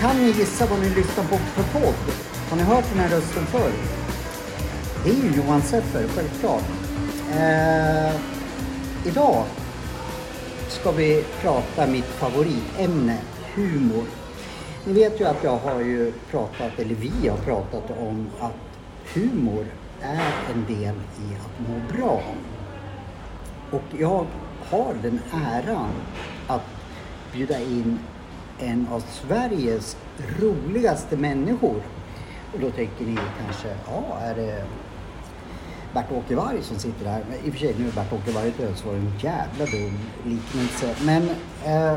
Kan ni gissa vad ni lyssnar på för podd? Har ni hört den här rösten förr? Det är ju Johan Seffer, självklart. Eh, idag ska vi prata mitt favoritämne, humor. Ni vet ju att jag har ju pratat, eller vi har pratat om att humor är en del i att må bra. Och jag har den äran att bjuda in en av Sveriges roligaste människor. Och då tänker ni kanske, ja är det Bert-Åke Varg som sitter här? Men I och för sig, nu är Bert-Åke Varg död så var det en jävla dum liknelse. Men eh,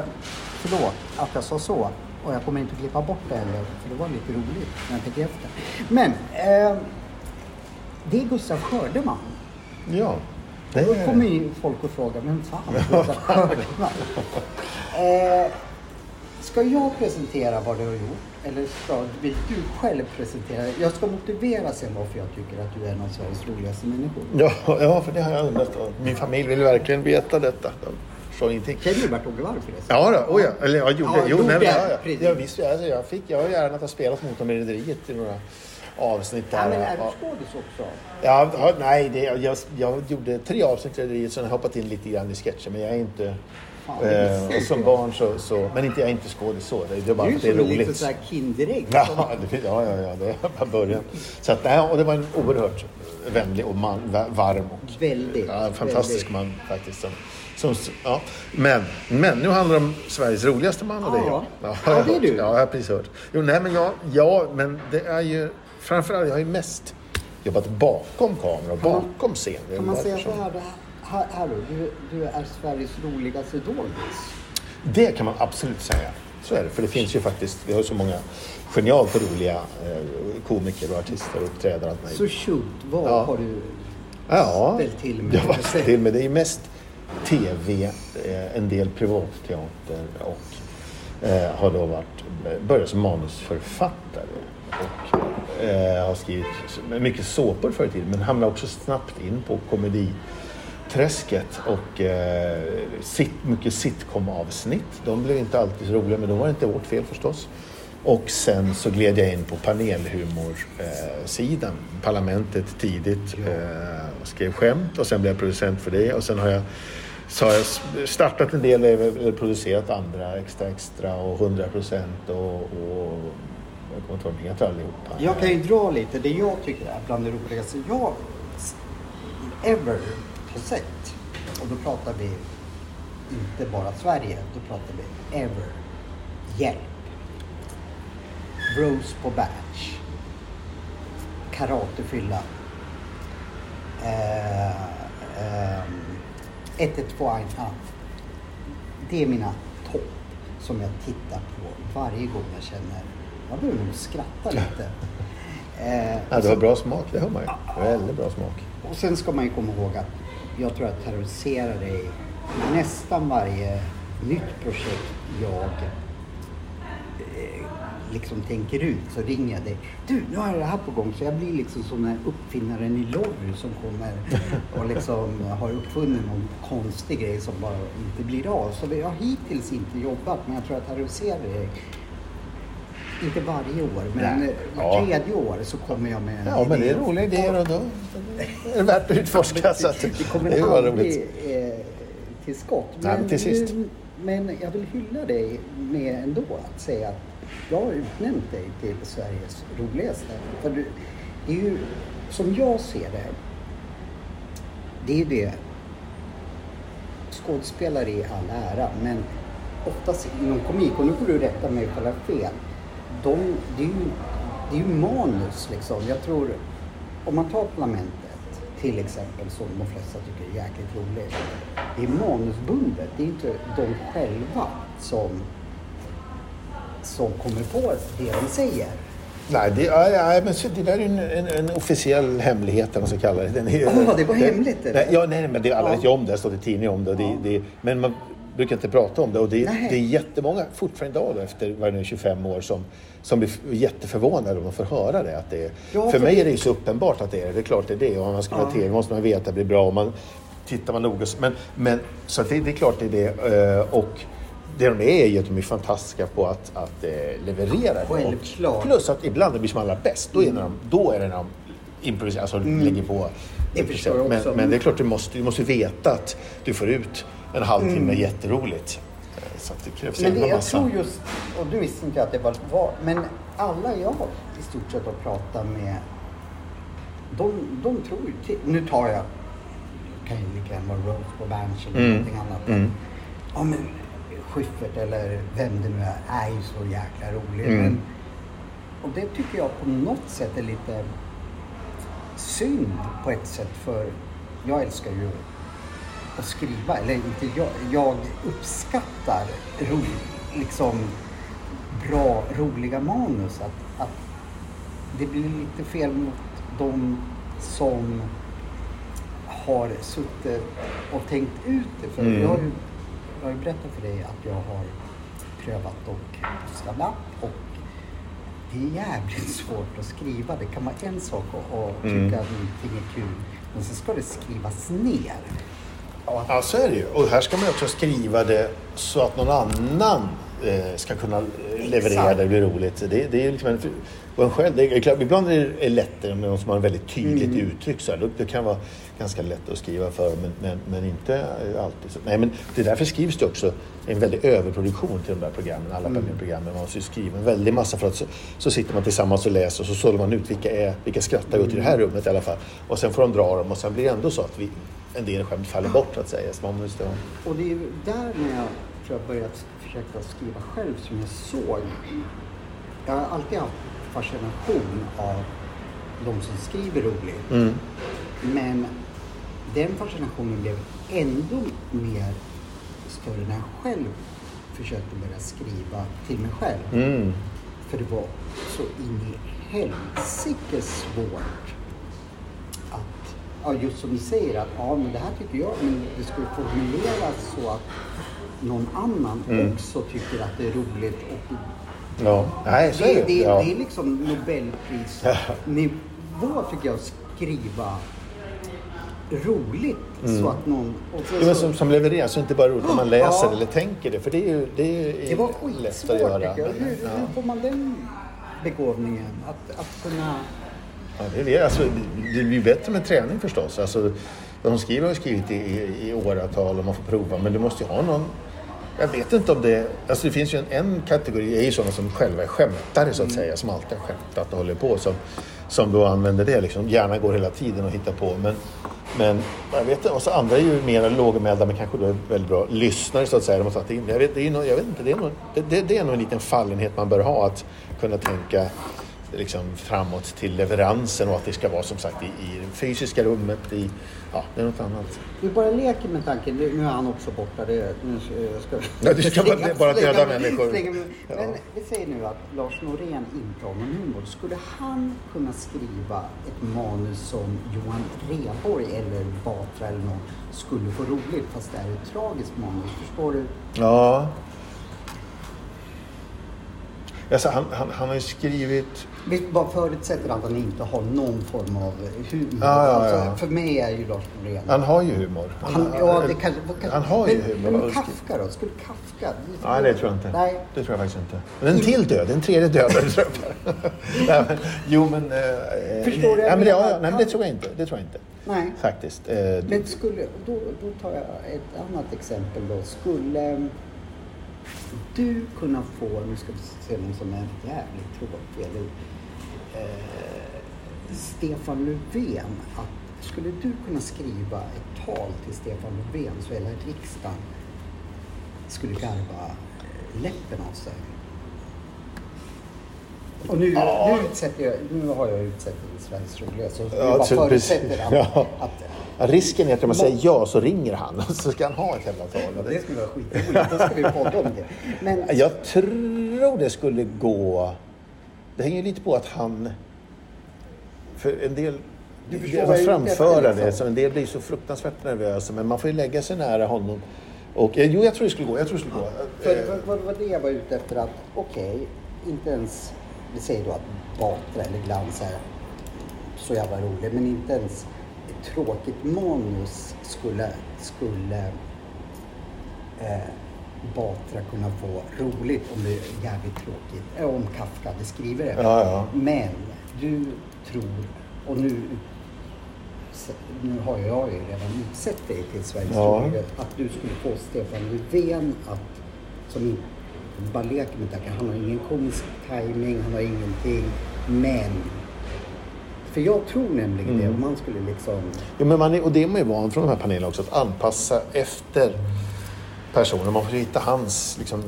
förlåt att jag sa så. Och jag kommer inte att klippa bort det heller, för det var lite roligt när jag tänker efter. Men eh, det är Gustaf Skördeman. Ja. Det Då kommer ju folk att fråga, vem fan är Gustaf Skördeman? Eh, ska jag presentera vad du har gjort? Eller ska, vill du själv presentera? Jag ska motivera sen varför jag tycker att du är en av Sveriges roligaste människor. Ja, ja, för det har jag undrat. Min familj vill verkligen veta detta. De förstår ingenting. Känner du Bert-Åke Varg förresten? Ja, då, oh ja. Eller jag gjorde, Ja, jo, gjorde, nej, men, ja, ja. Jag, visst, alltså, jag, fick, jag har gärna att ha spelat mot dem i Rederiet i några avsnitt. Ja, Där, men är du Ja. skådis också? Ja, ja, nej, det, jag, jag gjorde tre avsnitt i Rederiet, sen har jag hoppat in lite grann i sketcher. Men jag är inte... Det Eh, och som det. barn så, så... Men inte, jag är inte skådis så. Det, det är bara för är det är roligt. sån här Kinderägg. Ja, det, ja, ja, ja, det är bara början. Så att, nej, och det var en oerhört vänlig och man, va- varm och Väldigt, ja, fantastisk väldigt. man faktiskt. Som, som, ja. men, men nu handlar det om Sveriges roligaste man och det är jag. Ja. Ja, det är du. Ja, jag har precis hört. Jo, nej, men jag, ja, men det är ju framförallt, jag har ju mest jobbat bakom kamera och Kan man- bakom scen. Det är Kan man säga så här, det här, här du, du, är Sveriges roligaste doldis. Det kan man absolut säga. Så är det. För det finns ju faktiskt, vi har så många genialt roliga eh, komiker och artister och uppträdare. Så shoot, vad Ja. har du Ja, ställt till med? jag har ställt till med. Det är mest tv, eh, en del privatteater och eh, har då varit, börjat som manusförfattare. Och har skrivit mycket såpor förr i tiden men hamnade också snabbt in på Träsket och eh, sit, mycket sitcom-avsnitt. De blev inte alltid så roliga men då var det inte vårt fel förstås. Och sen så gled jag in på panelhumorsidan. Eh, Parlamentet tidigt. Eh, och skrev skämt och sen blev jag producent för det. Och sen har jag, så har jag startat en del, eller producerat andra, Extra Extra och 100 procent och, och jag kommer inte ihåg vad de heter allihopa. Jag kan ju dra lite, det jag tycker är bland det roligaste jag ever har sett. Och då pratar vi inte bara Sverige, då pratar vi ever. Hjälp. Rose på Batch. Karatefylla. Eh, ehm, 112 Eintracht. Det är mina topp som jag tittar på varje gång jag känner, jag börjar nog skratta lite. Eh, Ja, det var bra smak, det hör man ju. Väldigt bra smak. och sen ska man ju komma ihåg att jag tror jag terroriserar dig nästan varje nytt projekt jag eh, liksom tänker ut så ringer jag dig. Du, nu har jag det här på gång. Så jag blir liksom som den här uppfinnaren i Lorry som kommer och liksom har uppfunnit någon konstig grej som bara inte blir av. Så vi har hittills inte jobbat men jag tror att terroriserar dig inte varje år, men Nej. eh, Ja. var tredje år så kommer jag med en Ja, men det är idé. roliga idéer och då är det värt att utforska. Så att, det kommer bara aldrig roligt. eh, till skott. Nej, men till sist. nu- men jag vill hylla dig med ändå att säga att jag har utnämnt dig till Sveriges roligaste. För du, det är ju, som jag ser det, det är det skådespelare i all ära, men oftast inom komik, och nu får du rätta mig ifall jag har fel, de, det, är ju, det är ju manus liksom. Jag tror, om man tar Parlamentet till exempel, som de flesta tycker är jäkligt roligt. Det är manusbundet, det är inte de själva som, som kommer på det de säger. Nej, det, ja, ja, men det där är ju en, en, en officiell hemlighet, eller vad man ska kalla det. Den är, Ja, det var hemligt, eller? Nej, ja, nej, men det, alla Ja. vet ju om det. Det har stått i tidningen om det. och det, Ja. det men man, brukar inte prata om det och det, Nej. det är jättemånga fortfarande idag då, efter vad nu, är, 25 år som, som blir jätteförvånade om de får höra det. Att det är, Ja, för för mig det- är det ju så uppenbart att det är det. Det är klart det är det. Och om man ska Ja. tv måste man veta att det blir bra. Och man, tittar man noga. Men, men, så det, det är klart det är det. Eh, Och det de är är ju att de är fantastiska på att, att eh, leverera Självklart. plus att ibland det blir som allra bäst. Då är, när de, då är det när de improviserar, alltså lägger på. Mm. Det men, men det är klart du måste, du måste veta att du får ut en halvtimme Mm. jätteroligt. Så det krävs Men en det, jag massa. tror just, och nu visste inte att det var, var men alla jag i stort sett har pratat med, de, de tror ju, till- nu tar jag, kan ju lika gärna vara Rose på Berns eller Mm. någonting annat. Mm. Ja men Schyffert eller vem det nu är, är ju så jäkla rolig. Mm. Men, och det tycker jag på något sätt är lite synd på ett sätt för jag älskar ju att skriva, eller inte jag, jag uppskattar ro, liksom bra, roliga manus. Att, att det blir lite fel mot de som har suttit och tänkt ut det. För Mm. jag, har ju, jag har ju berättat för dig att jag har prövat och posta lapp och det är jävligt svårt att skriva. Det kan vara en sak att att tycka Mm. att någonting är kul, men sen ska det skrivas ner. Ja, Ja, så är det ju. Och här ska man också skriva det så att någon annan eh, ska kunna eh, leverera Exakt. det och bli roligt. Det, det är liksom en, och en själv, det är klart, ibland är det lättare med någon som har en väldigt tydligt Mm. uttryck. Så här. Det kan vara ganska lätt att skriva för men, men, men inte alltid. Så, nej, men det är därför skrivs det också en väldig överproduktion till de där programmen. Alla Mm. programmen. Man måste ju skriva en väldig massa för att så, så sitter man tillsammans och läser och så sållar man ut vilka, är, vilka skrattar ut i det här Mm. rummet i alla fall. Och sen får de dra dem och sen blir det ändå så att vi, en del skämt faller bort så att säga. Så man måste, Och det är där när jag tror jag började försöka skriva själv som jag såg. Jag har alltid haft fascination av de som skriver roligt. mm. Men den fascinationen blev ändå mer större när jag själv försökte börja skriva till mig själv. Mm. För det var så in i helsike svårt ja just som ni säger att ja men det här tycker jag, men det skulle formuleras så att någon annan Mm. också tycker att det är roligt. Och Ja, nej så det, är det. det, ja. det är liksom Nobelprisnivå tycker jag att skriva roligt så att någon... Så, Mm. Så, som, som levereras, så inte bara roligt när man läser Ja. eller tänker det. För det är ju det är det var lätt att göra. tycker jag. Hur, Ja. hur får man den begåvningen? Att, att kunna... Ja, det, är, alltså, det- det blir bättre med träning förstås. Alltså, de skriver har skrivit i, i, i åratal och man får prova. Men du måste ju ha någon... Jag vet inte om det... Alltså det finns ju en, en kategori, det är ju sådana som själva är skämtare så att säga. Som alltid har skämtat och håller på. Som, som då använder det liksom. Gärna går hela tiden och hittar på. Men, men jag vet inte. Och så andra är ju mer lågmälda men kanske då är väldigt bra lyssnare så att säga. De har tagit in det. Jag vet, det är nog, jag vet inte, det är, det, det, det är nog en liten fallenhet man bör ha. Att kunna tänka liksom framåt till leveransen och att det ska vara som sagt i, i det fysiska rummet. I, ja, det är något annat. Vi bara leker med tanken, nu nu är han också borta. Det, nu ska, Ja, du ska bara- bara döda människor. Ja. Men vi säger nu att Lars Norén inte har någon humor. Skulle han kunna skriva ett manus som Johan Rheborg eller Batra eller någon skulle få roligt fast det är ett tragiskt manus? Förstår du? Ja. Alltså, han, han, han har ju skrivit... Vi bara förutsätter att han inte har någon form av humor. Ja, ja, ja. Alltså, för mig är ju Lars Norén Han har ju humor. Han, ja, det kanske, han har ju humor. Men Kafka då? Skulle Kafka? Nej, det tror jag inte. Nej. Det tror jag faktiskt inte. Men en till död, en tredje. Nej, men, jo, men... Eh, Förstår du? Men det, ja, nej, det tror jag inte. Det tror jag inte. Nej. Faktiskt. Eh, Men skulle, då, då tar jag ett annat exempel då. Skulle du kunna få, nu ska vi se någon som är jävligt tråkig, eller eh, Stefan Löfven. Att, skulle du kunna skriva ett tal till Stefan Löfven så hela riksdagen skulle garva eh, läppen av sig? Och nu, Ja. nu, utsätter jag, nu har jag utsett Sveriges roligaste. Så Ja, jag bara förutsätter att, Ja. att risken är att om man säger ja så ringer han och så ska han ha ett jävla tal. Det skulle vara skitroligt. Då ska vi podda om det. Men Jag tror det skulle gå... Det hänger lite på att han... För en del... Du förstår vad framföra liksom. det, så en del blir så fruktansvärt nervösa. Men man får ju lägga sig nära honom Och, eh, jo, jag tror det skulle gå. Jag tror det skulle gå. För Eh, vad, vad var det jag var ute efter att, okej, inte ens, vi säger då att Batra eller Glans är så jävla rolig, men inte ens tråkigt manus skulle, skulle eh, Batra kunna få roligt om det är jävligt tråkigt. Eh, Om Kafka hade skrivit det. Ja, ja. Men du tror, och nu, nu har jag ju redan utsett dig till Sveriges Ja. roligaste, att du skulle få Stefan Löfven att, som bara leker med tankar, han har ingen komisk timing, han har ingenting, men för jag tror nämligen det, Mm. om man skulle liksom... Jo, men man är, och det är man ju van från de här panelerna också, att anpassa efter personen. Man får hitta hans, liksom,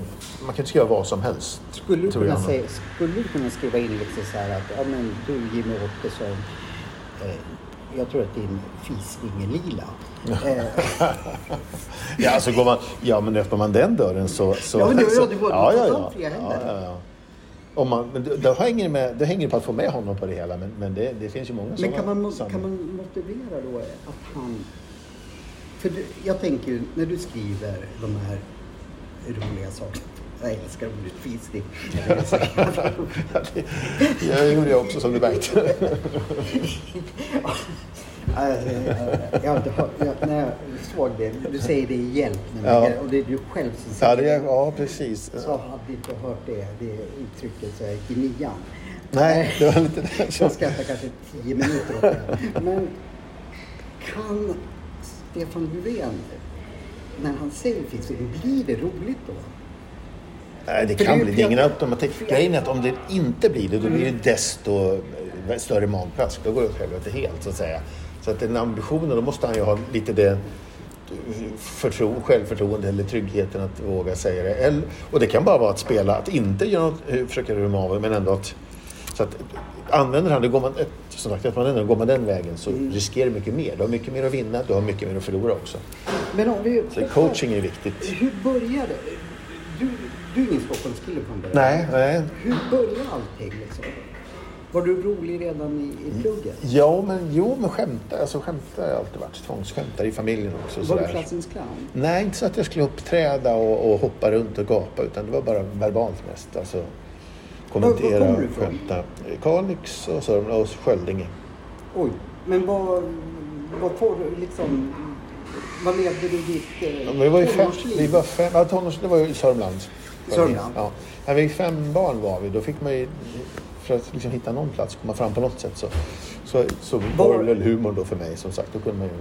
man kan inte göra vad som helst. Skulle du, kunna säga, skulle du kunna skriva in liksom så här att, ja men du Jimmy Åkesson, eh, jag tror att din fisling är lila. Ja, alltså går man, ja, men öppnar man den dörren så... så Ja, men det- det var- ja, det ja, ja. ja, ja, ja. Om man, men då, då, hänger det med, då hänger det på att få med honom på det hela. Men, men det, det finns ju många Men sådana kan man, kan man motivera då att han... För du, jag tänker ju, när du skriver de här roliga sakerna. Jag älskar ordet fisning. Jag gjorde jag också som du märkte. Eh, jag, har inte jag, när jag såg det, du säger det i hjälp nämligen, Ja. och det är du själv som Ja, säger det, ja precis. Så hade inte hört det, det uttrycket så jag gick i nian. Nej, det var lite det. Jag skrattar kanske tio minuter åt det. Men kan Stefan Löfven, när han säger fisking, blir det roligt då? Nej, det kan det är bli. Det är ingen automatik. Grejen är att om det inte blir det, då blir det desto eh, större magplask. Då går det åt helvete helt, så att säga. Så att den ambitionen, då måste han ju ha lite det förtro, självförtroende eller tryggheten att våga säga det. Eller, och det kan bara vara att spela, att inte göra något, eh, försöka rymma av men ändå att... Så att använder han det, går man, ett, som sagt, att man ändå går man den vägen så riskerar du mycket mer. Du har mycket mer att vinna, du har mycket mer att förlora också. Men om vi... Så coaching är viktigt. Hur började du? Du är ingen Stockholmskille från början. Nej, nej. Hur började allting liksom? Var du rolig redan i, i plugget? Ja, men, jo, men skämta, alltså, skämta har jag alltid varit. Tvångsskämtar i familjen också. Var sådär. du klassens clown? Nej, inte så att jag skulle uppträda och, och hoppa runt och gapa utan det var bara verbalt mest. Alltså, kommentera Var- var kommer och skämta. Kalix och Sörmland och Sköldinge. Oj, men vad, vad får du liksom... Vad levde du ditt eh, Ja, men vi var ju fem, vi var fem, ja, tonårs, det var ju i Sörmland. Sörmland? Ja. När vi fem barn var vi, då fick man ju, för att liksom hitta någon plats, komma fram på något sätt så, så, så var Var- det väl humor då för mig som sagt. Då kunde man ju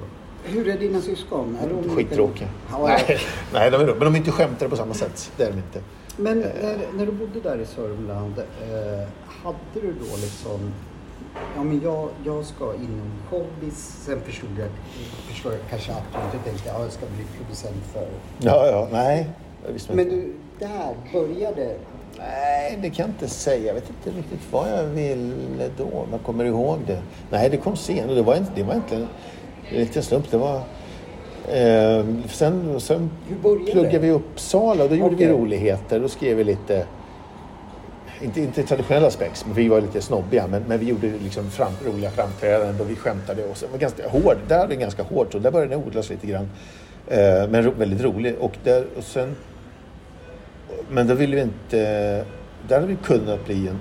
Hur är dina syskon? Är de Skittråkiga. Ja, Nej, nej de är, men de är inte skämtare på samma sätt. Det är de inte. Men när, när du bodde där i Sörmland, eh, hade du då liksom... Ja, men jag, jag ska inom showbiz. Sen förstod jag, förstår jag kanske att du inte tänkte att jag ska bli producent för... Ja, ja, nej. Men inte. du, där började... Nej, det kan jag inte säga. Jag vet inte riktigt vad jag ville då. Jag kommer ihåg det. Nej, det kom senare. Det var, inte, det var egentligen en liten slump. Det var... Eh, sen sen pluggade vi i Uppsala och då gjorde Okej. vi roligheter. Då skrev vi lite... Inte, inte traditionella spex, men vi var lite snobbiga. Men, men vi gjorde liksom fram, roliga framträdanden och vi skämtade. Och var ganska hård, där är det ganska hårt och där började det odlas lite grann. Eh, men ro, väldigt rolig. Och, där, och sen men då ville vi inte... Där hade vi kunnat bli en...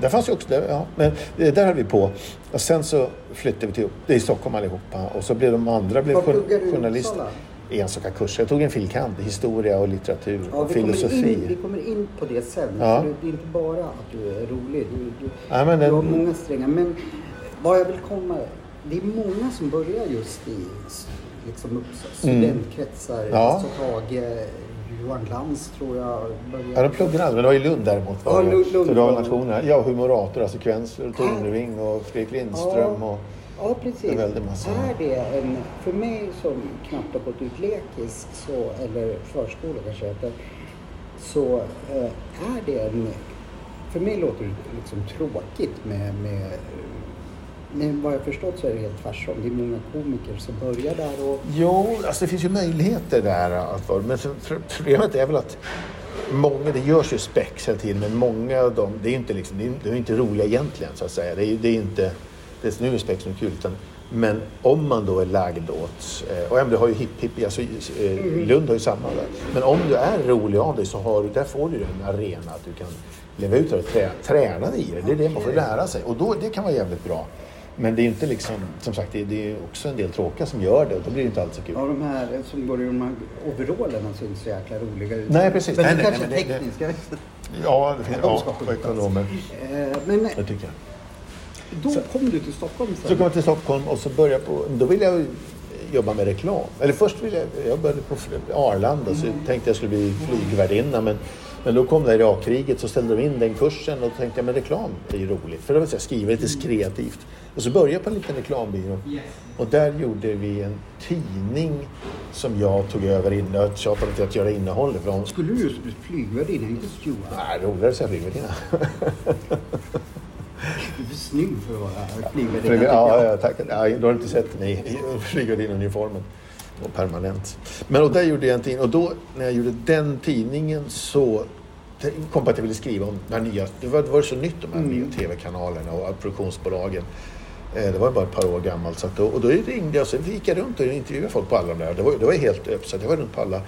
Där fanns ju också... Där, ja, men där höll vi på. Och sen så flyttade vi till det är i Stockholm allihopa. Och så blev de andra blev jour- i journalister. Uppsala? Enstaka kurser. Jag tog en filkand. Historia och litteratur. Ja, och vi, kommer filosofi. in, vi kommer in på det sen. Ja. Det, är inte bara att du är rolig. Du, du, Ja, men du det- har många strängar. Men vad jag vill komma... Det är många som börjar just i liksom Mm. studentkretsar. Ja. Tage, Johan Glans tror jag började. Ja, de pluggade aldrig. Men det var i Lund däremot. Var Ja, det. Lund- Lund så det var. Ja, humorator, alltså sekvenser, Tornving och Fredrik Lindström. Och, Ja, precis. Väldig massa. Är det en, för mig som knappt har gått ut lekis, så, eller förskola kanske det så eh, är det en... För mig låter det liksom tråkigt med, med men vad jag förstått så är det helt tvärtom. Det är många komiker som börjar där och... Jo, alltså det finns ju möjligheter där. Att vara. Men problemet är väl att många, det görs ju spex hela tiden, men många av dem, det är ju inte, liksom, det är, inte roliga egentligen så att säga. Det är, det är inte, det är nu är spex som är kul, utan Men om man då är lagd åt, eh, och ändå har ju hipp hipp, alltså, eh, Mm. Lund har ju samma där. Men om du är rolig av dig så har du, där får du en arena att du kan leva ut och trä, träna dig i det. Det är det man får lära sig och då, det kan vara jävligt bra. Men det är inte liksom, som sagt, det, det är också en del tråkiga som gör det och då blir det inte alls så kul. Ja, de här som går i de här overallerna ser inte så jäkla roliga ut. Nej, precis. Men Nej, det nej, kanske nej, är men det-. Ja, det finns, De ja, på skjutas. ekonomer. Eh, Men Det tycker jag. då kom du till Stockholm Så sen. kom jag till Stockholm och så började på, då ville jag jobba med reklam. Eller först ville jag, jag började på Arlanda så tänkte jag skulle bli flygvärdinna men, men då kom det Irakkriget så ställde de in den kursen och då tänkte jag men reklam är ju roligt. För det så jag skriva lite kreativt. Och så började jag på en liten reklambyrå. Och där gjorde vi en tidning som jag tog över in. Jag tjatade till att göra innehåll ifrån. Skulle du just bli flygvärdinna, inte steward? Nej, roligare att säga flygvärdinna. Du är för snygg för att vara flygvärdinna. Ja, ja, tack. Ja, du har inte sett mig i flygvärdinneuniformen. Och permanent. Men och där gjorde jag en tidning. Och då när jag gjorde den tidningen så kom på att jag ville skriva om de här nya, det var, det var så nytt de här nya tv-kanalerna och produktionsbolagen. Eh, Det var bara ett par år gammalt. Så att då, och då ringde jag och så gick jag runt och intervjuade folk på alla de där. Det var, det var helt öppet. Att jag var runt på alla.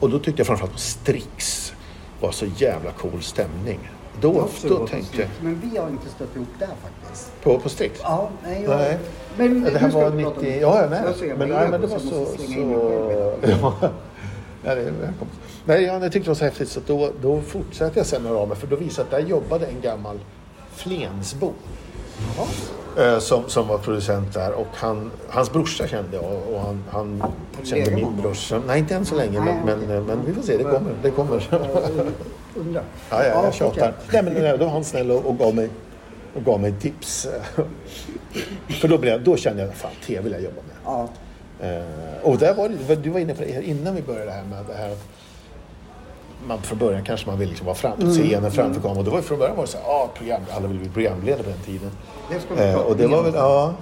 Och då tyckte jag framförallt på Strix var så jävla cool stämning. Det Då, då tänkte jag Men vi har inte stött ihop där faktiskt. på, på Strix. Ja, nej. Jag... Nej. Men det här var vi prata om- 90... Ja. Jag ser Men, brev nej, men det var så så... Ja. Det är. Nej, ja, jag tyckte det var så häftigt så att då, då fortsatte jag sen med för då visade att där jobbade en gammal Flensbo. Eh, Som, som var producent där och han, hans brorsa kände jag och han, han kände min brorsa. Nej, inte än så länge men, men, men vi får se, det kommer. Det kommer. Ja, ja, jag tjatar. Nej, men nej, då var han snäll och, och, gav mig, och gav mig tips. För då, blev, jag- då kände jag, fan, tv vill jag jobba med. Ja. Eh, och där var det, du var inne på det innan vi började det här med det här man från början kanske man vill liksom vara fram på Mm. scenen, framför kameran. Och då var från början var det så här, ah, program, alla ville bli programledare på den tiden. Det Eh, och det var väl, ja.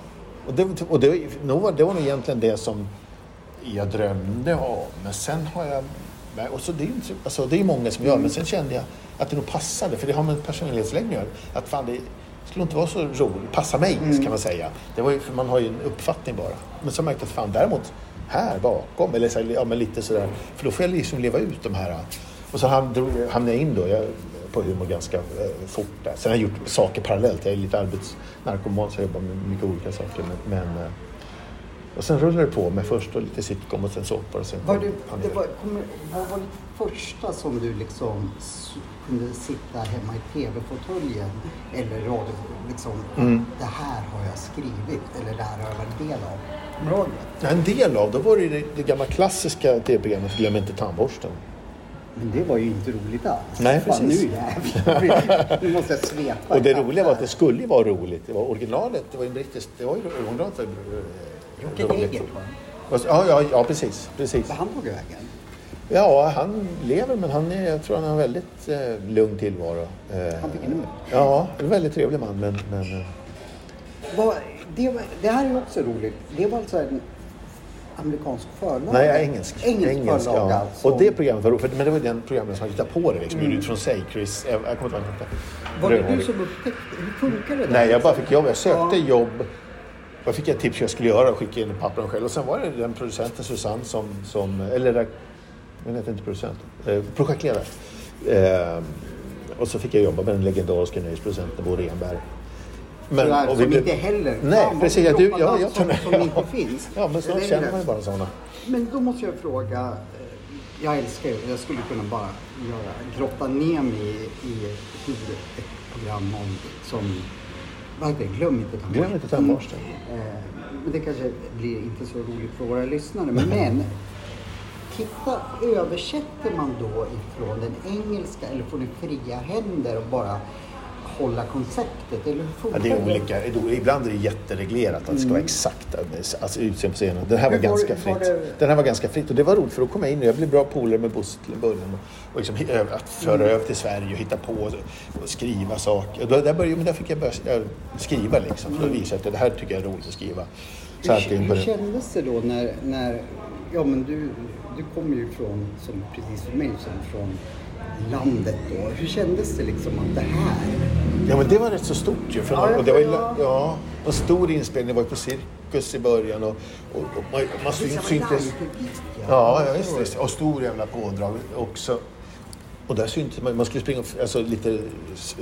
Och det, och det, var, det var nog egentligen det som jag drömde om. Men sen har jag, och så det är alltså det är många som gör, men sen kände jag att det nog passade, för det har med personlighetsläggning att göra. Att fan, det skulle inte vara så roligt, passa mig Mm. kan man säga. Det var ju, för man har ju en uppfattning bara. Men så märkte jag att fan däremot, här bakom, eller så, ja, men lite sådär, för då får jag liksom leva ut de här. Och så hamnade jag in då, jag, på humor ganska eh, fort där. Sen har jag gjort saker parallellt. Jag är lite arbetsnarkoman så jag jobbar med mycket olika saker. Men, men, eh, och sen rullade det på med först då lite sitcom och sen såpor och sen Var det, var, vad var det första som du liksom kunde sitta hemma i tv-fåtöljen eller radio, liksom, Mm. det här har jag skrivit eller det här har jag varit del av? Det? Ja, En del av det var det, det gamla klassiska tv-programmet Glöm inte tandborsten. Men det var ju inte roligt alls. Nej, Fan, precis. nu jävlar. Nu måste jag svepa. Och det roliga var att det skulle vara roligt. Det var originalet, det var ju brittiskt, det var ju originalet var roligt. Egert va? Ja, ja, ja, precis. precis. Vad han tog vägen? Ja, han lever men han är, jag tror han har en väldigt eh, lugn tillvaro. Eh, Han fick en nummer. Ja, en väldigt trevlig man men... men eh, Vad, det, var, det här är ju också roligt. Det var alltså en amerikansk förlag? nej, engelsk. Engelsk, förlag ja. alltså. Och det programmet var roligt, men det var den programmet som hittade på det liksom, mm. utifrån sig. Chris, jag, jag kommer inte ihåg. Var det du som upptäckte? Hur funkar det där? Nej, jag bara fick jobb. Jag sökte Ja. jobb. Jag fick ett tips hur jag skulle göra och skickade in pappren själv. Och sen var det den producenten Susanne som, som eller den heter inte producent, eh, projektledare. Eh, och så fick jag jobba med den legendariska nöjesproducenten Bo Renberg. Men, där, och vi som inte heller... Nej, vad precis. Ja, du, ja, jag som, som inte finns. Ja, men snart känner man ju bara sådana. Men då måste jag fråga. eh, Jag älskar ju, jag skulle kunna bara göra, grotta ner mig i, i hur ett program om, som, vad heter Glöm inte tandborsten. Glöm inte tandborsten. Mm. Eh, Men det kanske blir inte så roligt för våra lyssnare. Men titta, översätter man då ifrån den engelska eller får ni fria händer och bara hålla konceptet? Eller hur Ja, det är olika. Ibland är det jättereglerat att det ska vara exakt alltså, utseende på scenen. Den här var var ganska fritt. det- Den här var ganska fritt och det var roligt för då kom jag in och jag blev bra polare med Bosse till en början. Och, liksom, att föra Mm. över till Sverige och hitta på och, och skriva saker. Och Då, där, började, men där fick jag börja skriva liksom. För då visade jag att det här tycker jag är roligt att skriva. Så Hur, det hur kändes det då när, när ja men du, du kommer ju från, som, precis som mig, som från landet då. Hur kändes det liksom att det här? Ja men det var rätt så stort ju. För Ja, och det var ju, ja, en stor inspelning. Det var ju på Cirkus i början och, och, och man, man syns. Live-publik, Ja, ja visst, visst. Och stor jävla pådrag också. Och där syntes man, man skulle springa alltså, lite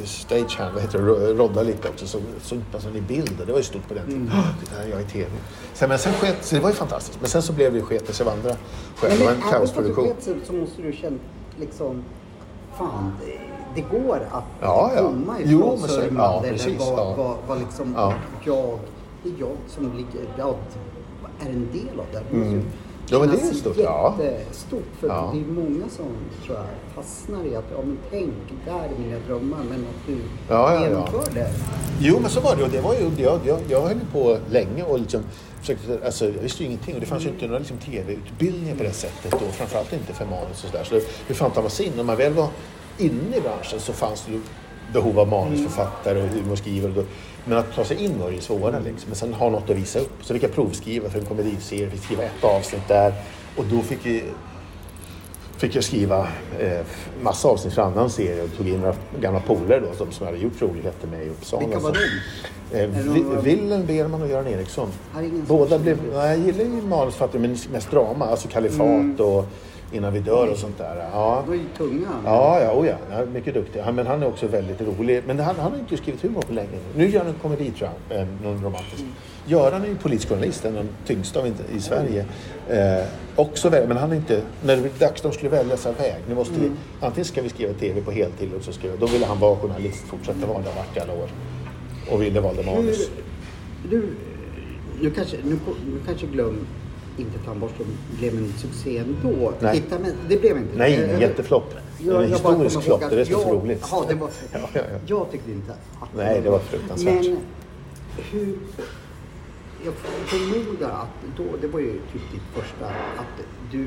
stagehand, vad heter det, ro- rodda lite också. Så syntes man i bild det var ju stort på den tiden. Mm. Mm. Det där är jag i TV. Sen, men sen sket så det var ju fantastiskt. Men sen så blev det sket det sig av andra skäl. Det var en även fast du kaosproduktion. sket så måste du känna liksom, fan, det, det går att Ja, ja. komma Jo, ifrån så- Sörmland ja, eller precis, vad, ja. vad, vad liksom Ja. jag, det är jag som ligger, jag är en del av det. Mm. Ja, men det är stort, ja. Jättestort, för Ja. det är många som tror jag fastnar i att, ja men tänk, där är mina drömmar, men att du Ja, ja, ja. genomför det. Jo, men så var det. Och det var ju, jag, jag, jag höll på länge och liksom försökte, alltså, jag visste ju ingenting och det fanns ju inte några liksom, tv-utbildningar på det sättet och framförallt inte för manus och sådär. Så hur fan tar man sig in? När man väl var inne i branschen så fanns det behov av manusförfattare och humorskrivare. och Men att ta sig in var ju svårare liksom. Men sen ha något att visa upp. Så fick jag provskriva för en komediserie, fick skriva ett avsnitt där och då fick vi fick jag skriva eh, massa avsnitt för annan serie och tog in några gamla polare då som, som jag hade gjort roligheter med i Uppsala. Vilka var de? Eh, det någon- Wilhelm Berman och Göran Eriksson. Båda blev, nej, jag gillar ju manusförfattare men mest drama, alltså Kalifat Mm. och Innan vi dör och sånt där. Ja. De var ju tunga. Ja, ja, oh ja. ja mycket duktig. Han, men han är också väldigt rolig. Men han, han har inte skrivit humor på länge nu. Nu gör han en komedi tror jag, eh, någon romantisk. Göran är ju polisjournalist, en av de tyngsta av i Sverige. Eh, också väl, men han är inte... När det blev dags de skulle välja sig väg. Nu måste vi, antingen ska vi skriva TV på heltid och så ska vi, Då ville han vara journalist, fortsätta vara det, har varit i alla år. Och ville valde manus. Du, nu kanske, nu, nu kanske glöm inte tandborsten blev en succé ändå. Nej. Titta, men det blev inte Nej, en jätteflopp. jag- En historisk flopp, det det är så jag- roligt. Ja, det var, Ja, ja, ja. Jag tyckte inte att Nej, det var fruktansvärt. Men hur... Jag förmodar att då, det var ju typ ditt första, att du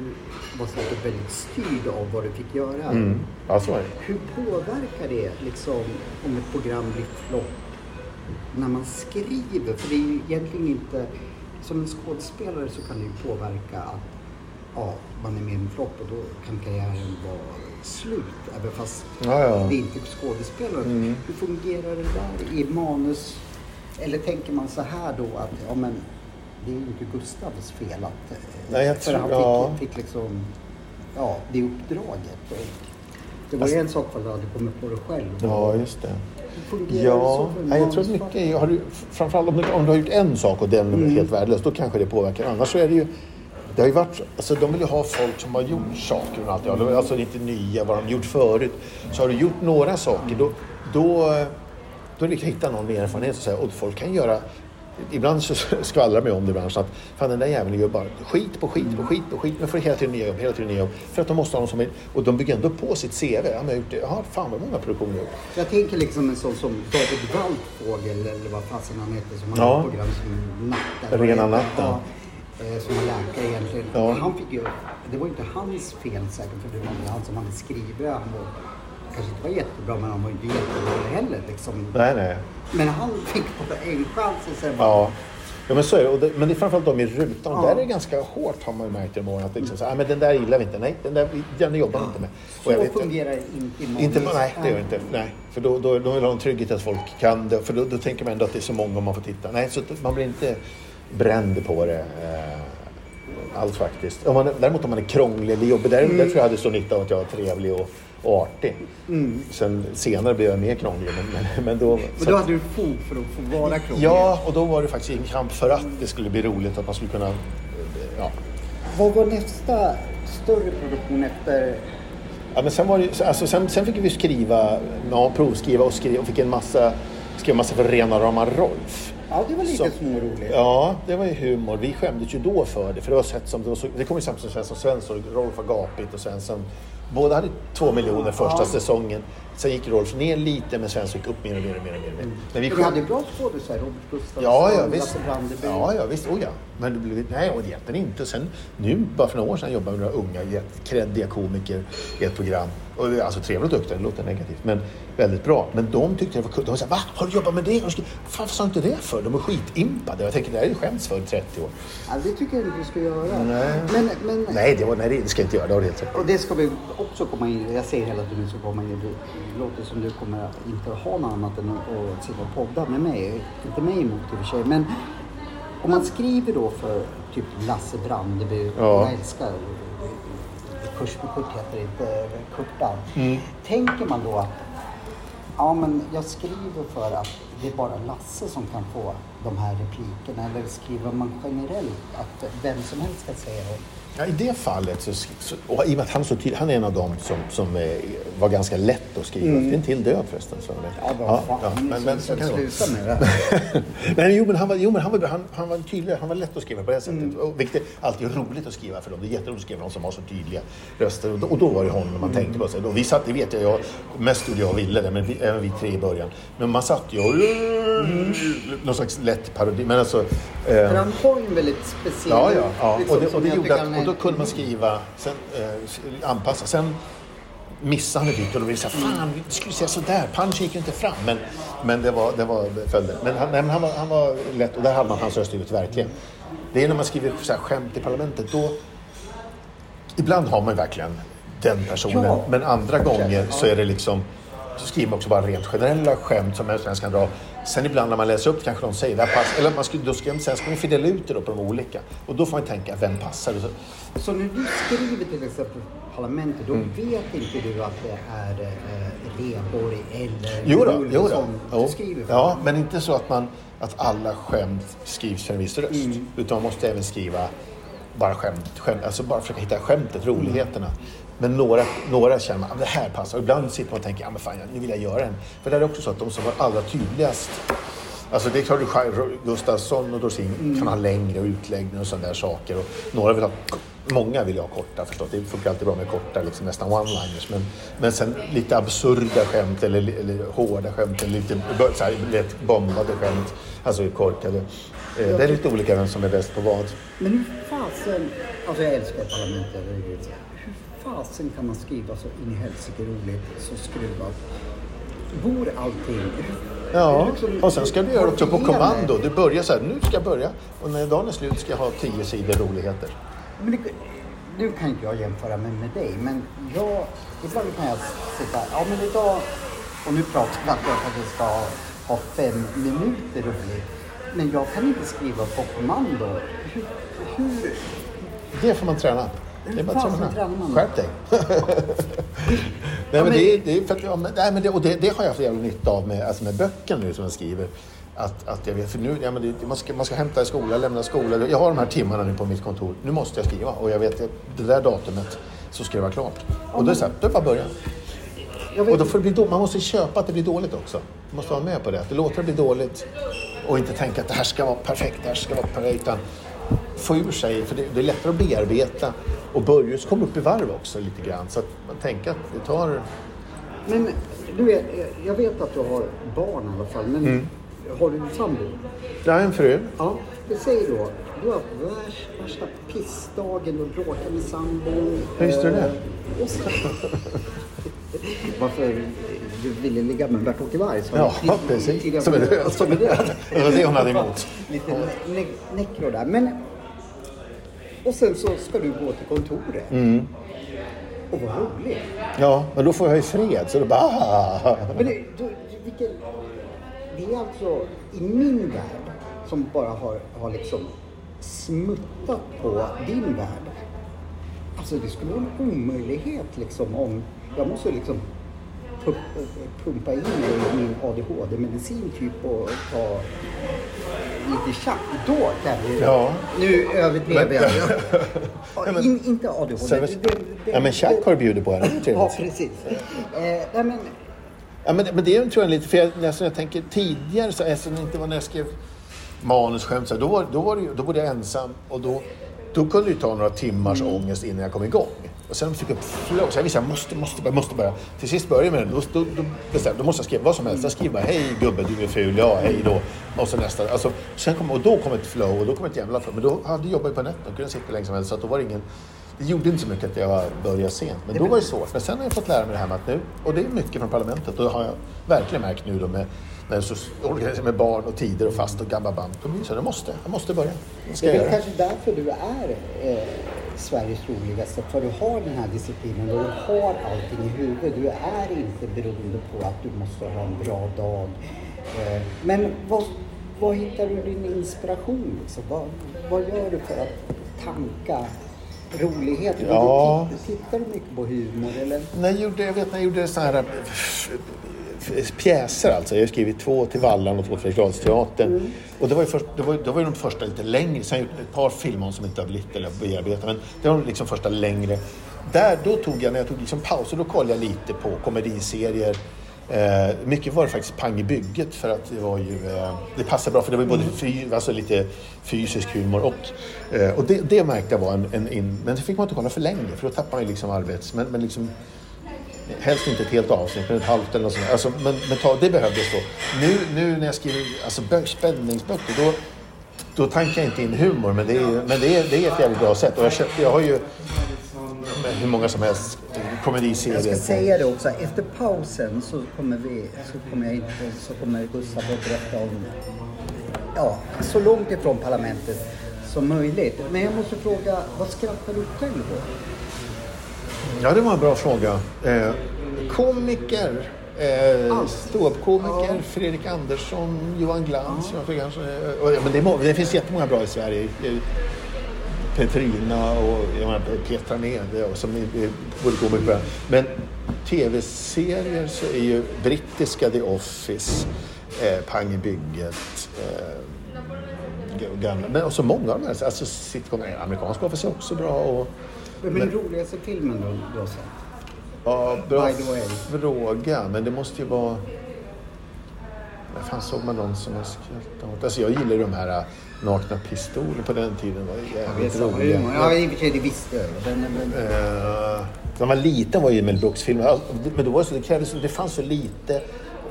var säkert väldigt styrd av vad du fick göra. Mm. Ja, så är det. Hur påverkar det liksom om ett program blir flopp när man skriver? För det är ju egentligen inte... Som en skådespelare så kan det ju påverka att ja, man är med i en flopp och då kan karriären vara slut. Även fast Ja, ja. det inte är skådespelare. Mm. Hur fungerar det där i manus? Eller tänker man så här då att ja, men, det är ju inte Gustavs fel att... eh, Nej, jag för tror- han ja. fick, fick liksom ja, det uppdraget. Det var ju en sak för att du hade kommit på det själv. Ja, just det. Det Ja, nej, jag tror att mycket, har du, framförallt om du, om du har gjort en sak och den är Mm. helt värdelös, då kanske det påverkar. Annars så är det ju, det har ju varit, alltså de vill ju ha folk som har gjort saker och allt. Ja, alltså lite nya, vad de gjort förut. Så har du gjort några saker, då, då, då är det att hitta någon med erfarenhet och säga, och folk kan göra Ibland så skvallrar man om det i branschen att fan den där jäveln gör bara skit på skit på skit på skit. Men får hela tiden nya jobb, hela tiden nya jobb. För att de måste ha någon som är, och de bygger ändå på sitt CV. Ja, men jag har fan vad många produktioner jag. Jag tänker liksom en sån som David Waldfågel eller vad fasen han heter som har Ja. ett program som Natt. Rena natten. Ja, eh, som är läkare egentligen. Ja. Han fick ju, det var ju inte hans fel säkert för det var inte han som hade skrivit. Han var, kanske inte var jättebra men han var inte jättedålig heller liksom. Nej, nej. Men han fick bara en chans och sen Ja. ja, men så är det. Och det. Men det är framförallt de i rutan. Ja. Där är det ganska hårt har man ju märkt genom åren. Att liksom, så, ah, men den där gillar vi inte. Nej, den där den jobbar vi inte med. Och jag så vet inte- fungerar inte i. Inte, nej, det gör det inte. Nej. För då, då, då vill ha en trygghet att folk kan det. För då, då tänker man ändå att det är så många man får titta. Nej, så man blir inte bränd på det. Eh, alls faktiskt. Om man, däremot om man är krånglig eller jobbig. Där, där tror jag hade så nytta av att jag var trevlig och, och artig. Sen senare blev jag mer krånglig. Men, men, men då, Men då att- hade du fog för att få vara krånglig. Ja, och då var det faktiskt en kamp för att det skulle bli roligt. Att man skulle kunna... Ja. Vad var nästa större produktion efter Ja, men sen, var det, alltså, sen, sen fick vi skriva, ja, provskriva och skriva och fick en massa, skrev massa för rena rama Rolf. Ja, det var lite Så- småroligt. Ja, det var ju humor. Vi skämdes ju då för det. För det var sett som, det, var så, det kom ju samtidigt som Svensson Svensson, Rolf var gapigt och Svensson Båda hade två miljoner första säsongen. Sen gick Rolf ner lite men Svensson gick upp mer och mer och mer. Och mer. Men vi Men du skäm- hade bra skådisar, Robert Gustafsson, Ja, ja visst. Ja, ja visst. Oh, ja. Men det blev, nej, och det hjälpte inte. Sen nu, bara för några år sedan, jobbade jag med några unga, kreddiga komiker i ett program. Och, det alltså trevligt och duktiga, det låter negativt. Men väldigt bra. Men de tyckte det var kul. De sa, va? Har du jobbat med det? Så- Varför sa du inte det för? De är skitimpade. Jag tänker, det här är skämts för i 30 år. Ja, det tycker jag inte du ska göra. Nej. Men, men, Nej, det, var, nej, det ska jag inte göra. Det har du helt rätt i. Och det ska vi också komma in Jag säger hela tiden så komma in Det låter som du kommer inte ha något annat än att sitta och podda med mig. Inte mig emot i och för sig. Men Om man skriver då för typ Lasse Brandeby, Ja. jag älskar Kurs med Kurt heter det inte, Kurtan. Mm. Tänker man då att ja men jag skriver för att det är bara Lasse som kan få de här replikerna eller skriver man generellt att vem som helst ska säga det? Ja, I det fallet, så, så, och i och med att han, är så tydlig, han är en av dem som, som eh, var ganska lätt att skriva. Det är en till död förresten. Så, Mm. Ja, vad fan. men, men så sluta med det. Nej, jo, men han var, jo, men han var, han, han var tydlig, han var lätt att skriva på det sättet. Mm. Och vilket är alltid roligt att skriva för dem. Det är jätteroligt att skriva för de som har så tydliga röster. Och då, och då var det honom man tänkte på. Så, då, vi satt, det vet jag, jag, mest gjorde jag och Ville det, men vi, även vi tre i början. Men man satt ju och... Någon slags lätt parodi. Men alltså... Eh, han har ju en väldigt speciell... Ja, ja. ja. liksom, och, det, och, det gjorde att, är- då kunde man skriva, sen, eh, anpassa. Sen missade han lite och då blev det så här, fan, vi skulle säga sådär. Punch gick ju inte fram. Men, men det var, det var följden. Men, han, nej, men han, var, han var lätt och där hade man hans röstljud verkligen. Det är när man skriver så här skämt i parlamentet, då... Ibland har man verkligen den personen. Ja. Men andra gånger så är det liksom så skriver man också bara rent generella skämt som som helst kan dra. Sen ibland när man läser upp kanske de säger det här pass, eller man skulle, då ska, sen ska man fördela ut det då på de olika. Och då får man tänka, vem passar? Så, Så när du skriver till exempel parlamentet, då Mm. vet inte du att det är eh, Rheborg eller Jo då, jo då. som Jo. du skriver för? Ja, men inte så att, man, att alla skämt skrivs för en viss röst. Mm. Utan man måste även skriva bara skämt, skämt alltså bara försöka hitta skämtet, roligheterna. Men några, några känner man, "Ah, det här passar. Och ibland sitter man och tänker, ja men fan, nu vill jag göra en. För det är också så att de som var allra tydligast Alltså det är klart att Gustafsson och Dorsin Mm. kan ha längre utläggningar och sådana där saker. Och några vill ha, många vill ha korta förstås. Det funkar alltid bra med korta, liksom, nästan one-liners. Men, men sen lite absurda skämt eller, eller hårda skämt eller lite så här, lätt bombade skämt. Alltså korkade. Eh, Det är lite olika vem som är bäst på vad. Men hur fasen, alltså jag älskar parlamentet fasen kan man skriva så in i helsike roligt, så skruvat? Bor allting? Ja, Liksom- och sen ska du göra också på det? kommando. Du börjar så här, nu ska jag börja. Och när dagen är slut ska jag ha tio sidor roligheter. Men det, nu kan inte jag jämföra mig med dig, men jag, ibland kan jag sitta, ja men idag, och nu pratar jag att jag ska ha, ha fem minuter roligt. Men jag kan inte skriva på kommando. Hur, hur Det får man träna. Det är bara att träna. Skärp dig. nej, men det, är- det, är för att, ja, men, nej, men det, och det, det har jag haft jävla nytta av med, alltså med böckerna nu som jag skriver. Att, att jag vet, för nu, ja, men det, man, ska, man ska hämta i skola, lämna skola. Jag har de här timmarna nu på mitt kontor. Nu måste jag skriva och jag vet att det där datumet så ska det vara klart. Och då är det så här, då är det bara att börja. Och då får det bli då, man måste köpa att det blir dåligt också. Man måste vara med på det. Att det låter det bli dåligt och inte tänka att det här ska vara perfekt, det här ska vara perfekt. Utan få ur sig, för det, det är lättare att bearbeta och börja så komma upp i varv också lite grann. Så att man tänker att det tar... men du vet, jag vet att du har barn i alla fall, men Mm. har du sambo? Jag har en fru. Ja, det säger då. Du har haft värsta, värsta pissdagen och bråkat med sambon. Hur visste du det? Eh, Varför du ville ligga med Bert-Åke Varg. Ja, precis. Som är död. Som är död. Det var det hon hade emot. Lite ne- nekro där. Men, och sen så ska du gå till kontoret. Mm. Och vad roligt. Ja, men då får jag ju fred. Så då bara... Ah. Men det, du, vilken, det är alltså i min värld som bara har, har liksom smuttat på din värld. Alltså det skulle vara en omöjlighet liksom om jag måste liksom pumpa in mig i min ADHD-medicin typ och ta lite tjack. Då kan vi... Ja. Nu överdrev jag. Ja, men- In, inte ADHD. Sen- Det- det- det- Ja, men Chuck har du bjudit på henne. Det är Ja, precis. Eh, nej, men, Ja, men, men det tror jag lite, för jag, alltså, jag tänker tidigare, så, alltså, det inte var när jag skrev manusskämt, så, då, var, då, var det, då bodde jag ensam och då, då kunde det ju ta några timmars ångest innan jag kom igång. Och sen fick jag upp flow, så jag visste jag måste, måste, börja, måste börja. Till sist började jag med det, då, då, bestämde då måste jag skriva vad som helst. Jag skriver bara hej gubbe, du är ful, ja hej då. Och så nästa. Alltså, sen kom, och då kom ett flow och då kom ett jävla flow. Men då hade jag jobbat på nätterna och kunde sitta hur länge som helst. Så att då var det ingen, det gjorde inte så mycket att jag började sent. Men då var det svårt. Men sen har jag fått lära mig det här med att nu, och det är mycket från parlamentet, och det har jag verkligen märkt nu då med, så med barn och tider och fast och gamla band. Då blir det så, jag måste, jag måste börja. Det Det är kanske därför du är eh, Sveriges roligaste. För du har den här disciplinen och du har allting i huvudet. Du är inte beroende på att du måste ha en bra dag. Eh, men vad, Var hittar du din inspiration? Liksom? Vad, vad gör du för att tanka rolighet? Ja. Du Tittar du mycket på humor eller? När jag gjorde, jag vet när jag gjorde såna här eh, pjäser alltså. Jag har skrivit två till Vallan och två till Fredriksdalsteatern. Och det var ju först, det var, det var ju de första lite längre. Sen har jag gjort ett par filmer som inte har blivit eller bearbetat. Men det var de liksom första längre. Där, då tog jag, när jag tog liksom paus, och då kollade jag lite på komediserier. Eh, mycket var det faktiskt Pang i bygget för att det var ju, eh, det passade bra för det var ju både fy, alltså lite fysisk humor och, eh, och det, det märkte jag var en, en, en, men det fick man inte kolla för länge för då tappar man ju liksom arbets, men, men liksom Helst inte ett helt avsnitt, men ett halvt eller något sånt. Alltså, men men ta, det behövdes då. Nu, nu när jag skriver alltså, spänningsböcker, då, då tankar jag inte in humor. Men det är, men det är, det är ett jävligt bra sätt. Och jag, köpt, jag har ju hur många som helst komediserier. Jag ska säga det också, efter pausen så kommer, vi, så kommer, jag in, så kommer Gustav att berätta om, ja, så långt ifrån parlamentet som möjligt. Men jag måste fråga, vad skrattar du själv åt? Ja, det var en bra fråga. Eh, komiker. Eh, Ståuppkomiker, Ja. Fredrik Andersson, Johan Glans. Kanske, eh, och, ja, men det, må- det finns jättemånga bra i Sverige. Eh, Petrina och menar, Petra Nede och som är, är både komiker Men tv-serier så är ju brittiska The Office, eh, Pang i bygget, eh, gamla, men också många av de här, alltså sitcom, amerikanska Office är också bra. Och, Vem är den roligaste filmen du, du har sett? Ja, bra fråga. Men det måste ju vara... När fan såg man någon som jag skrattade åt? Alltså jag gillar de här äh, nakna pistoler på den tiden. var jävligt roliga. Ja, i och för sig, det visste jag ju. Den Eh, när man var liten var ju Mel Brooks-filmer. Men då var det, så, det, krävdes, det fanns så lite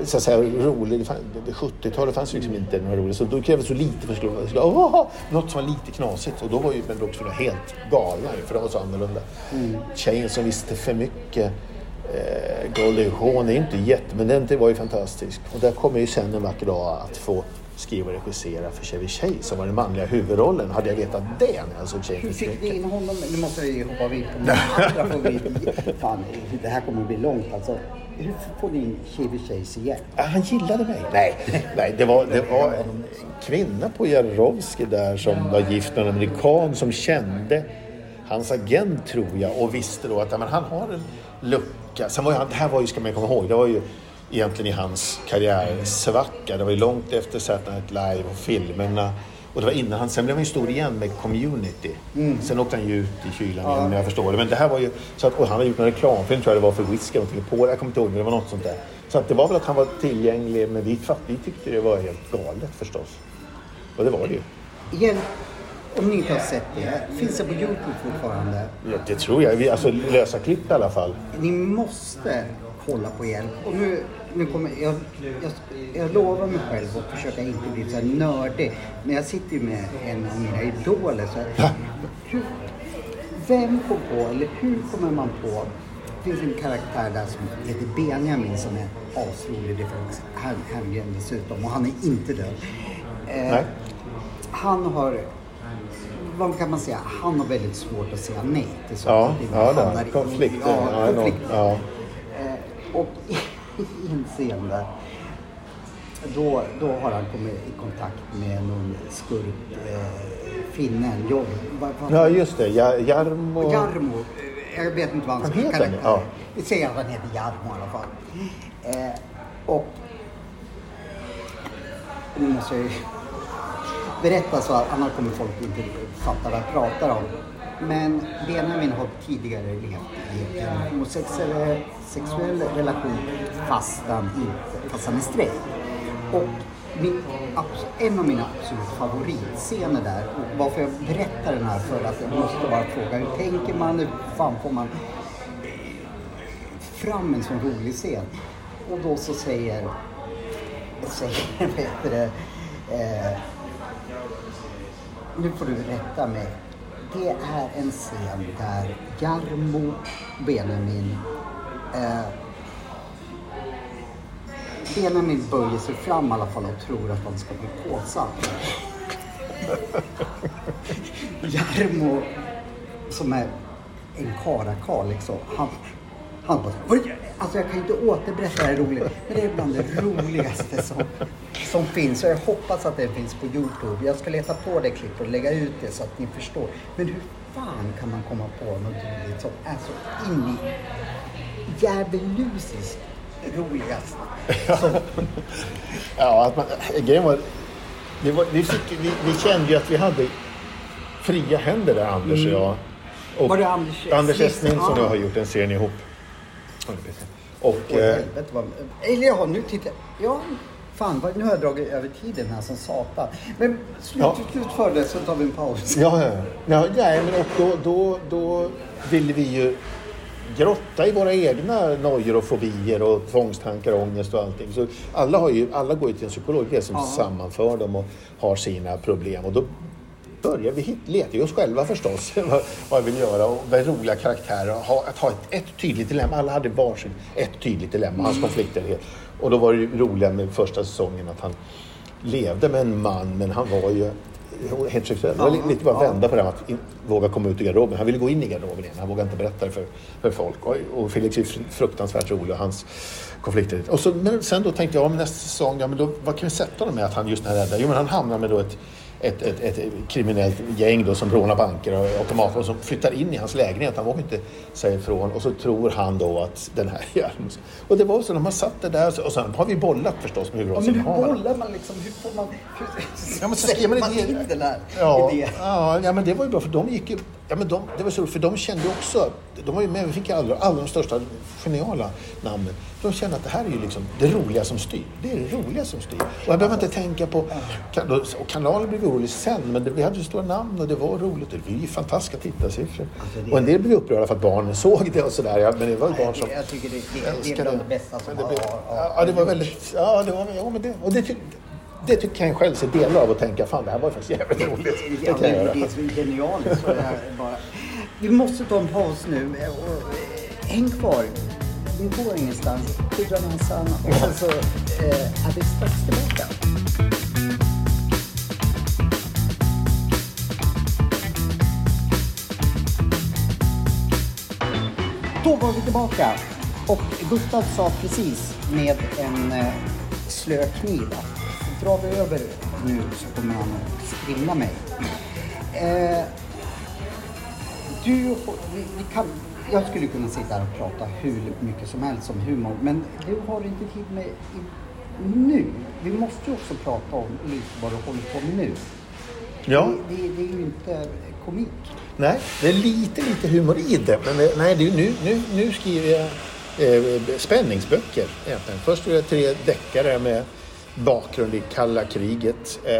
så att säga, rolig. Det 70-talet fanns ju liksom inte några roliga. Så då krävdes så lite för att skulle- skulle åh, något som var lite knasigt. Och då var ju Mel Brooks helt galna ju, för de var så annorlunda. Tjejen som visste för mycket. Eh, Goldie Hawn är inte jätte, men den var ju fantastisk. Och där kommer ju sen en vacker dag att få skriva och regissera för Chevy Chase som var den manliga huvudrollen. Hade jag vetat det när jag såg Tjejen Hur fick vi in honom? Nu måste vi hoppa in på andra. Fan, det här kommer att bli långt alltså. Hur får ni in Chevy Chase igen? Han gillade mig. Nej, nej det, var, det var en kvinna på Jarowski där som var gift med en amerikan som kände hans agent tror jag och visste då att men han har en lucka. Sen var ju han, det här var ju, ska man komma ihåg, det var ju egentligen i hans karriärsvacka. Det var ju långt efter Saturday Night Live och filmerna. Och det var innan han, sen blev han ju stor igen med Community. Sen åkte han ju ut i kylan igen om jag förstår det. Men det här var ju, så att, och han hade gjort en reklamfilm tror jag det var för whisky eller någonting på det. Jag kommer inte ihåg men det var något sånt där. Så att det var väl att han var tillgänglig men vi, vi tyckte det var helt galet förstås. Och det var det ju. Igen, om ni inte har sett det, finns det på Youtube fortfarande. Ja, det tror jag. Vi, alltså lösa klipp i alla fall. Ni måste kolla på hjälp. Och nu, nu kommer, jag, jag, jag lovar mig själv att försöka inte bli så här nördig. Men jag sitter ju med en av mina idoler. Så här, hur, vem kom på, eller hur kommer man på det finns en karaktär där som heter Benjamin som är asrolig. Det är Her- Herngren dessutom och han är inte död. Eh, han har, vad kan man säga, han har väldigt svårt att säga nej till saker Ja, ja, konflikter, Ja, konflikter. ja. Och i en scen där, då, då har han kommit i kontakt med någon skurk, eh, finnen, Jobb, vad, vad, Ja, just det. Ja, Jarmo... Jarmo. Jag vet inte vad Han heter karaktär det, ja. Vi säger att han heter Jarmo i alla fall. Eh, och nu måste jag ju berätta så att annars kommer folk inte fatta vad jag pratar om. Men Benjamin har tidigare levt i en homosexuell sexuell relation fast han, inte, fast han är straight. Och min, en av mina absolut favoritscener där, och varför jag berättar den här för att jag måste bara fråga hur tänker man, hur fan får man fram en sån rolig scen? Och då så säger, säger vad heter det, eh, nu får du rätta mig. Det är en scen där Jarmo Benjamin eh, Benjamin böjer sig fram i alla fall och tror att han ska bli påsatt. Jarmo, som är en karakar liksom, han, han bara Vad gör du? Alltså jag kan inte återberätta det här roligt, men det är bland det roligaste som, som finns. Och jag hoppas att det finns på Youtube. Jag ska leta på det klippet och lägga ut det så att ni förstår. Men hur fan kan man komma på något roligt som är så in i djävulusiskt roligast? Som, Ja, att man, grejen var, det var vi, fick, vi, vi kände ju att vi hade fria händer där, Anders och jag. Och Mm. Var det Anders Anders Esslin? S. Nilsson och Ja. jag har gjort en serie ihop. Och Åh, eh, helvete vad... Eller ja, nu tittar Ja, fan vad, nu har jag dragit över tiden här som satan. Men slut, Ja. slutför det så tar vi en paus. Ja, ja, ja. Nej, men och då, då, då ville vi ju grotta i våra egna nojor och fobier och tvångstankar och ångest och allting. Så alla, har ju, alla går ju till en psykolog, är som Ja. sammanför dem och har sina problem. Och då börjar vi leta ju oss själva förstås, vad, vad vi vill göra och vad roliga karaktärer. Och Ha, att ha ett, ett tydligt dilemma. Alla hade varsin, ett tydligt dilemma, hans konflikter. Och då var det ju roliga med första säsongen att han levde med en man men han var ju heterosexuell. Det var li- lite bara Ja. vända på det här att in, våga komma ut ur garderoben. Han ville gå in i garderoben igen. Han vågade inte berätta det för, för folk. Och, och Felix är fr- fruktansvärt rolig och hans konflikter. Och så, men sen då tänkte jag, om nästa säsong, ja, men då, vad kan vi sätta honom med att han just är rädd? Jo, men han hamnar med då ett, ett, ett, ett kriminellt gäng då, som rånar banker och automater och som flyttar in i hans lägenhet. Han vågar inte säga ifrån och så tror han då att den här jäveln... Och det var så när man satt där och, sen har vi bollat förstås med Ja, men hur bollar man liksom? Hur får man... Hur, Ja, men så skrev man man in den här Ja, idén? ja, ja, men det var ju bra för de gick ju... Ja, men de, det var så roligt, för de kände också... De var ju med, vi fick alla, alla de största geniala namnen. De kände att det här är ju liksom det roliga som styr. Det är det roliga som styr. Och här behöver man inte tänka på... Och kanalen blev orolig sen, men det, vi hade ju stora namn och det var roligt. Det var ju fantastiska tittarsiffror. Alltså, det- Och en del blev upprörda för att barnen såg det och sådär. Ja, men det var ju barn som... Jag tycker det, det, det är bland det bästa som det blev- har- Ja, det var väldigt... Ja, det var... Ja, men det, och det, tyck, det tycker jag själv se delar av och tänka fan det här var ju faktiskt jävligt roligt. Det Ja, göra. det är så genialiskt. Så det bara... Vi måste ta en paus nu. eh, Och, häng kvar. Vi går ingenstans. Pudra näsan och sen så eh, är vi strax tillbaka. Då var vi tillbaka. Och Gustav sa precis med en eh, slö kniv drar vi över nu så kommer han att skrimla mig. Eh, du, vi, vi kan, jag skulle kunna sitta här och prata hur mycket som helst om humor, men du har inte tid med i, nu. Vi måste ju också prata om lite vad du håller på med nu. Ja. Det, det, det är ju inte komik. Nej, det är lite, lite humor i det. Men det, nej, det nu, nu, nu skriver jag eh, spänningsböcker egentligen. Först är det tre deckare med bakgrund i kalla kriget. Eh,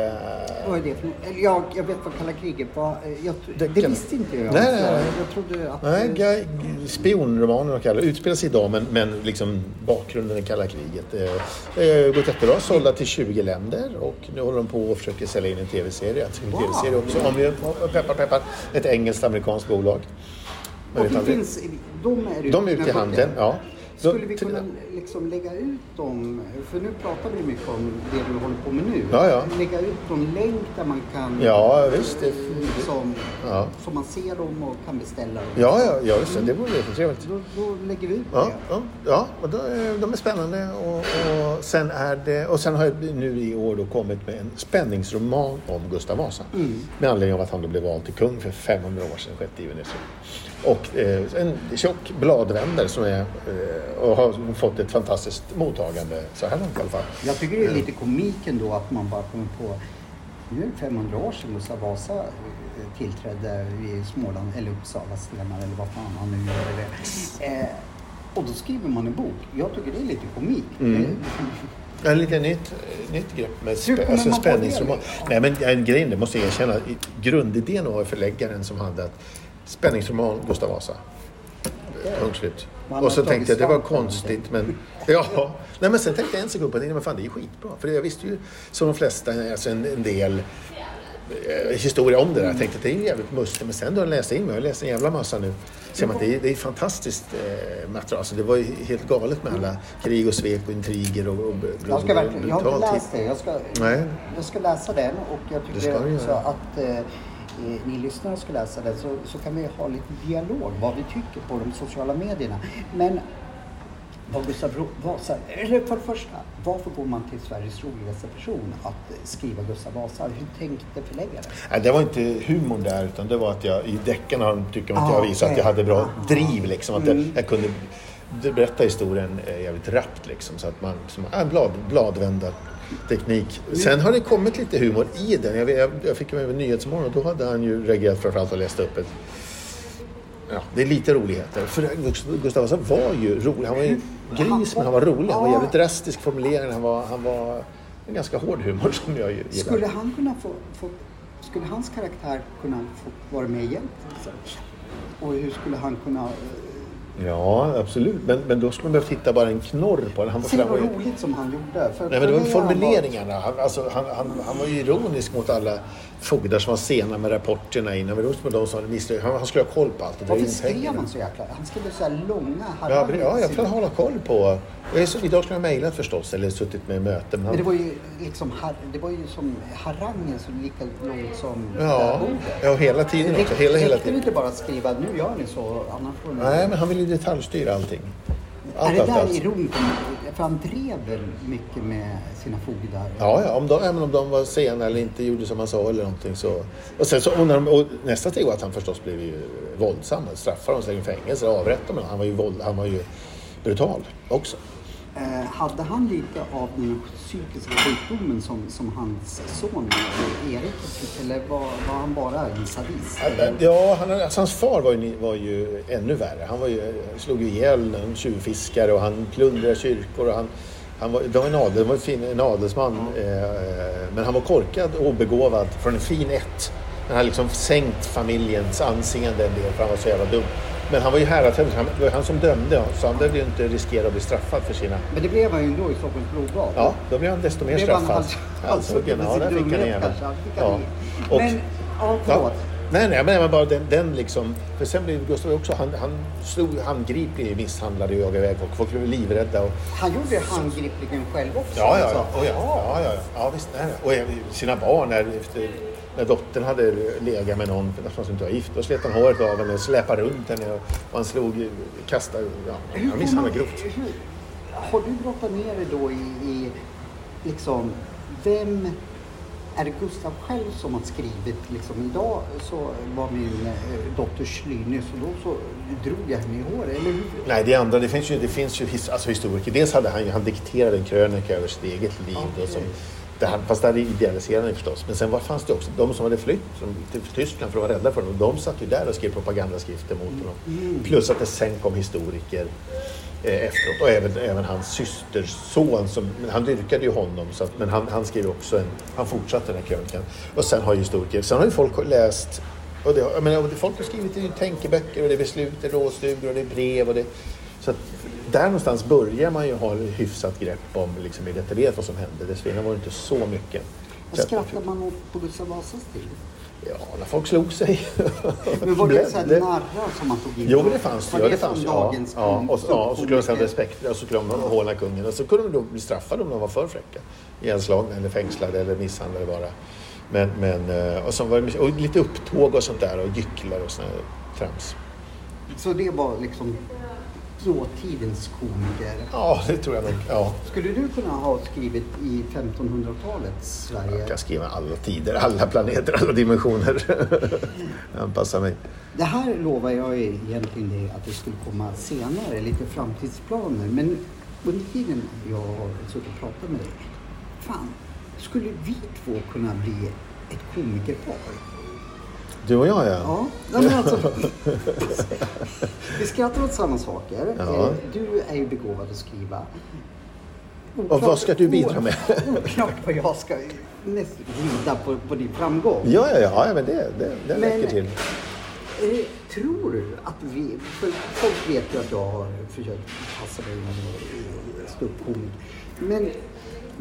Vad är det för jag, jag vet vad kalla kriget var. Eh, Jag, det, Det kan- visste inte jag. Nej, nej, nej. Jag trodde att... nej, spionromaner och kallar utspelar sig idag men, men liksom bakgrunden i kalla kriget. Eh, Det har gått jättebra, sålda till 20 länder och nu håller de på och försöker sälja in en tv-serie. Alltså En Wow. tv-serie också. Om vi, peppar, peppar, ett engelskt amerikanskt bolag. Man och det finns, de är ute De är ute i handeln, ja. Skulle vi kunna liksom lägga ut dem, för nu pratar vi mycket om det du håller på med nu. Ja, ja. Lägga ut någon länk där man kan, Ja, visst. Det, liksom, Ja. så man ser dem och kan beställa dem. ja, ja, ja, just det. Det vore jättetrevligt. Då, då lägger vi ut Ja, det. ja, ja och då, de är spännande och, och, sen är det, och sen har jag nu i år då kommit med en spänningsroman om Gustav Vasa. Med anledning av att han då blev vald till kung för 500 år sedan, 6 juni. Och eh, en tjock bladvändare som är, eh, och har fått ett fantastiskt mottagande så här långt i alla fall. Jag tycker det är lite komiken då att man bara kommer på nu är det 500 år sedan Gustav Vasa eh, tillträdde i Småland eller Uppsala stenar eller vad fan han nu gör det. Eh, och då skriver man en bok. Jag tycker det är lite komik. Mm. Eh, En lite nytt, nytt grepp med kommer alltså spänningsroman. Nej men en grej, det måste jag erkänna. Grundidén var förläggaren som hade att spänningsroman Gustav Vasa. Punkt slut. Och så tänkte jag det var konstigt men... Ja. Nej men sen tänkte jag en sekund på det. Men fan det är ju skitbra. För jag visste ju som de flesta alltså en, en del eh, historia om det där. Jag tänkte att det är ju jävligt mustigt. Men sen då jag läste in mig, jag har läst en jävla massa nu. Ser man det är, det är fantastiskt eh, material. Alltså det var ju helt galet med alla krig och svek och intriger och, och Jag, ska verkligen, jag har inte brutalt läst det. Jag ska, Nej. jag ska läsa den och jag tycker göra. att eh, ni lyssnare ska läsa den så, så kan vi ha lite dialog vad vi tycker på de sociala medierna. Men Vad Gustav Vasa, eller för det första, varför går man till Sveriges roligaste person att skriva Gustav Vasa? Hur tänkte förläggaren? Nej, det var inte humorn där utan det var att jag i deckarna tycker man att jag Ah, visade att jag okej. hade bra Ah. driv liksom. Att jag, jag kunde berätta historien eh, jävligt rappt liksom. Så att man, som, äh, blad, bladvända teknik. Sen har det kommit lite humor i den. Jag, jag, jag fick med Nyhetsmorgon och då hade han ju reagerat framförallt och läst upp ett Ja, det är lite roligheter. För Gustav Vasa var ju rolig. Han var ju gris men han var rolig. Han var jävligt drastisk formulering. Han var, han var en ganska hård humor som jag gillar. Skulle han kunna få, få skulle hans karaktär kunna få vara med igen? Och hur skulle han kunna... Ja, absolut. Men, men då skulle man behöva titta bara en knorr på den. Han var, Se vad roligt som han gjorde. För nej, men det var formuleringarna. Han, alltså, han, han, han var ju ironisk mot alla fogdar som var sena med rapporterna innan. Han var ironisk mot de som hade misslyckats. Han, han skulle ha koll på allt Varför skrev han så jäkla... Han skrev så här långa Ja, men- ja, jag får hålla koll på... Så, idag skulle jag mejlat förstås eller suttit med möten. Men Men han, det var ju liksom det var ju som harangen så lika långt som det ja, bordet. ja, hela tiden också. Hela, hela Räckte det tiden. inte bara skriva nu gör ni så annars får ni... Nej, men han ville ju detaljstyra allting. Är Allt, det allt, där allt. ironiskt? För han drev väl mycket med sina fogdar? Ja, ja om, de, även om de var sena eller inte gjorde som han sa eller någonting så... Och, sen så och de, och nästa steg var att han förstås blev ju våldsam. Straffade dem, slängde i fängelse, avrättade dem. Han var ju, våld, han var ju brutal också. Eh, hade han lite av den psykiska sjukdomen som, som hans son Erik fick? Eller var, var han bara en sadist? Ja, han, alltså hans far var ju, var ju ännu värre. Han var ju, slog ju ihjäl en tjuvfiskare och han plundrade kyrkor. Och han, han var, det var en, adel, var en, fin, en adelsman, eh, men han var korkad och obegåvad från en fin ett. Han hade liksom sänkt familjens anseende en del för han var så jävla dum. Men han var ju häradsherre, han- det var han som dömde så han behövde ju inte riskera att bli straffad för sina... Men det blev han ju ändå i Stockholms blodbad. Ja, då blev han desto mer straffad. hals- halshuggen ja, med där fick han han Ja. Och, Men, ja, Ja. förlåt. Nej, nej, men bara den, den liksom... För sen blev Gustav också... Han, han slog handgriplig, misshandlade och jagade iväg folk. Folk blev livrädda. Och, Han gjorde det handgripligen själv också. ja, ja, alltså. ja, oh, ja, ja, ja, ja, ja, visst. Nej. Och sina barn, efter, när dottern hade legat med någon för som inte var gift, då slet han håret av henne och släpade runt henne. Och, han slog, kastade... Ja, han misshandlade grovt. Har du brottat ner dig då i, i liksom, vem är det Gustav själv som har skrivit liksom idag så var min eh, dotter slynig så då så drog jag henne i håret eller hur? Nej, det andra, det finns ju, det finns ju his, alltså historiker. Dels hade han ju, han dikterade en krönika över sitt eget liv. Då, som, det, han, fast där idealiserade han ju förstås. Men sen var, fanns det också de som hade flytt som, till Tyskland för att vara rädda för honom. De satt ju där och skrev propagandaskrifter mot honom. Plus att det sen kom historiker eh, efteråt. Och även, även hans systerson, som, han dyrkade ju honom. Så att, men han, han skrev också en, han fortsatte den här krönikan. Och sen har ju historiker, sen har ju folk läst och det, jag menar, det- folk har skrivit i tänkeböcker och det är beslut, det är rådstugor och det är brev. Och det, så att där någonstans börjar man ju ha hyfsat grepp om liksom, i detaljerat vad som hände. Dessförinnan var det inte så mycket. Vad att- skrattar man åt på Gustav Vasas tid? Ja, när folk slog sig. Men var det så här narrar som man tog in? Jo, det fanns det. Var Ja, det som fanns ja, dagens ja, och, så- ja, och så skulle de säga komiker? respekt och så skulle de håna kungen. Och så kunde de då bli straffade om de var för fräcka. Ihjälslagna eller fängslade eller misshandlade bara. Men, men, eh, och, så var det, och lite upptåg och sånt där och gycklar och såna här trams. Så det var liksom dåtidens komiker. Ja, det tror jag nog. Ja. Skulle du kunna ha skrivit i 1500-talets Sverige? Jag kan skriva alla tider, alla planeter, alla dimensioner. Anpassa mig. Det här lovar jag egentligen dig att det skulle komma senare, lite framtidsplaner. Men under tiden jag har suttit och pratat med dig, fan, skulle vi två kunna bli ett komikerpar? Du och jag, ja. Ja, nej, men alltså, vi skrattar åt samma saker. Ja. Eh, Du är ju begåvad att skriva. Och vad ska du bidra med? Oklart vad jag ska glida på, på din framgång. Ja, ja, ja, ja men det, det, det Men- räcker till. Eh, tror du att vi... För folk vet ju att jag har försökt passa mig inom ståuppkomik. Men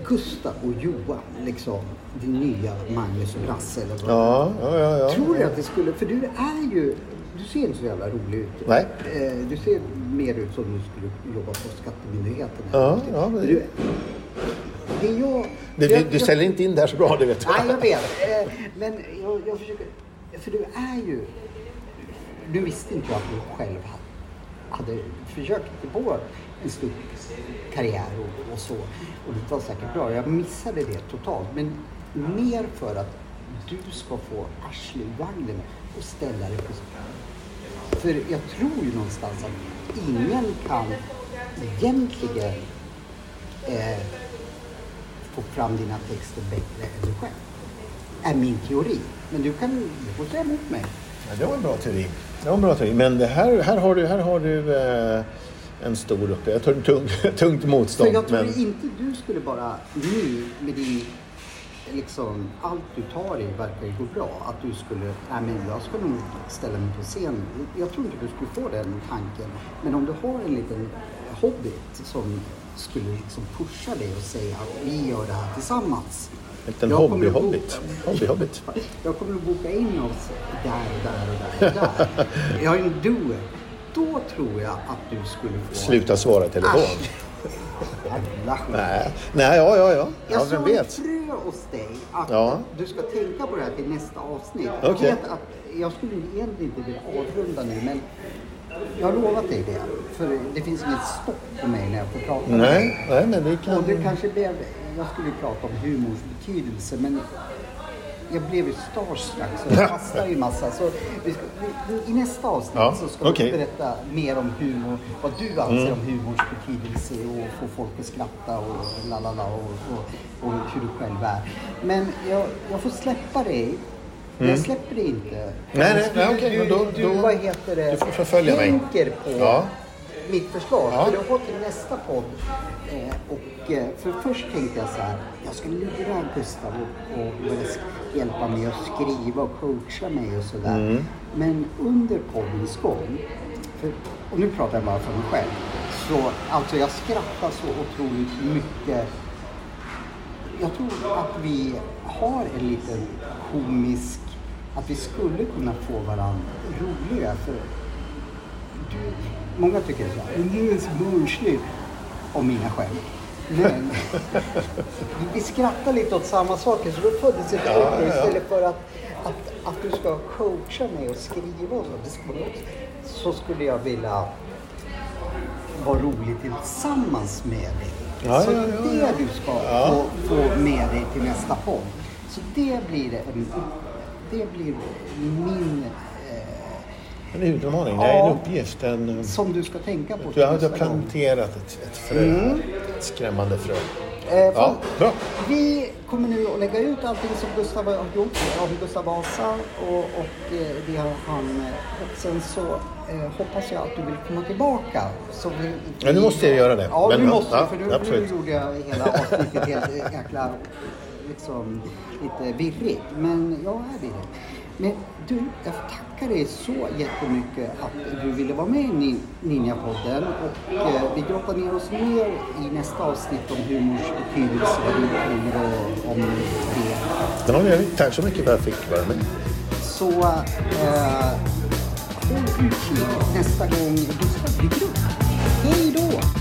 Gustav och Johan, liksom, din nya Magnus och Brasse eller vad Ja, ja, ja. ja. Tror du att det skulle... För du är ju... Du ser inte så jävla rolig ut. Nej. Eh, Du ser mer ut som du skulle jobba på Skattemyndigheten. Ja, ja, men- Du, det jag... Du, du, du säljer inte in där så bra, det vet du. Nej, jag vet. Eh, Men jag, jag försöker... För du är ju... Nu visste inte jag att du själv hade försökt på en stor karriär och, och så. Och det var säkert bra. Jag missade det totalt. Men mer för att du ska få arslet ur vagnen och ställa dig på För jag tror ju någonstans att ingen kan egentligen eh, få fram dina texter bättre än du själv. Är min teori. Men du kan, du får säga emot mig. Ja, det var en bra teori. Det var en bra teori. Men det här, här har du, här har du eh, en stor uppe. Jag tar ett tungt, tungt motstånd. För jag tror men... inte du skulle bara nu med din liksom, allt du tar i verkar ju gå bra. Att du skulle, nej men jag ska nog ställa mig på scen. Jag tror inte du skulle få den tanken. Men om du har en liten hobbit som skulle liksom pusha dig och säga att vi gör det här tillsammans. En liten. Hobbyhobbit. Jag kommer att boka in oss där och där och där och där. Jag är en doer. Då tror jag att du skulle få... Sluta svara i telefon. Jävla. Nej, nej, ja, ja, ja. Jag ja vem vet? frö hos dig att Ja. du ska tänka på det här till nästa avsnitt. Okej. Jag vet att jag skulle egentligen inte vilja avrunda nu men jag har lovat dig det. För det finns inget stopp på mig när jag får prata. Nej, nej, men vi kan... Och det kanske blev, jag skulle prata om humors betydelse men jag blev ju starstruck så jag fastnade ju massa. Så vi ska, vi, I nästa avsnitt Ja, så ska okej. vi berätta mer om humor, vad du anser om humors betydelse och få folk att skratta och lalala och, och, och hur du själv är. Men jag, jag får släppa dig. Jag släpper dig inte. Nej, nej, nej, Du- okej, du, då- du, vad heter det? du får förfölja mig. på Ja. Mitt förslag. Ja. För jag har till nästa podd. Eh, och, eh, för först tänkte jag så här, jag ska lura Gustav och, och sk- hjälpa mig att skriva och coacha mig och sådär. Mm. Men under poddens gång, för, och nu pratar jag bara för mig själv. Så alltså jag skrattar så otroligt mycket. Jag tror att vi har en liten komisk, att vi skulle kunna få varandra roliga. För du, många tycker så så barnslig om mina skämt. Men vi skrattar lite åt samma saker så då föddes ett Ja, ja, istället för att, att, att du ska coacha mig och skriva och så. Så skulle jag vilja vara rolig tillsammans med dig. Ja, så ja, ja, det du ska få, få med dig till nästa podd. Så det blir, en, det blir min En utmaning, det är Ja. en uppgift. En, som du ska tänka på du har du planterat ett, ett frö. här. Ett skrämmande frö. Eh, Ja, bra. Vi kommer nu att lägga ut allting som Gustav har gjort om Gustav Vasa och, och eh, det har han... eh, Och sen så eh, hoppas jag att du vill komma tillbaka. Så vi, Ja, nu måste jag göra det. Ja, Men, ja, måste ja, du. För nu, absolut. nu gjorde jag hela avsnittet helt eh, jäkla liksom lite virrigt. Men jag är virrig. Men du, jag får tacka dig så jättemycket att du ville vara med i Nin- Ninjapodden. Och eh, vi grottar ner oss mer i nästa avsnitt om humors betydelse, vad du tror och om det. Ja, tack så mycket för att jag fick vara med. Så eh, håll utkik nästa gång Gustav dyker upp. Hej då!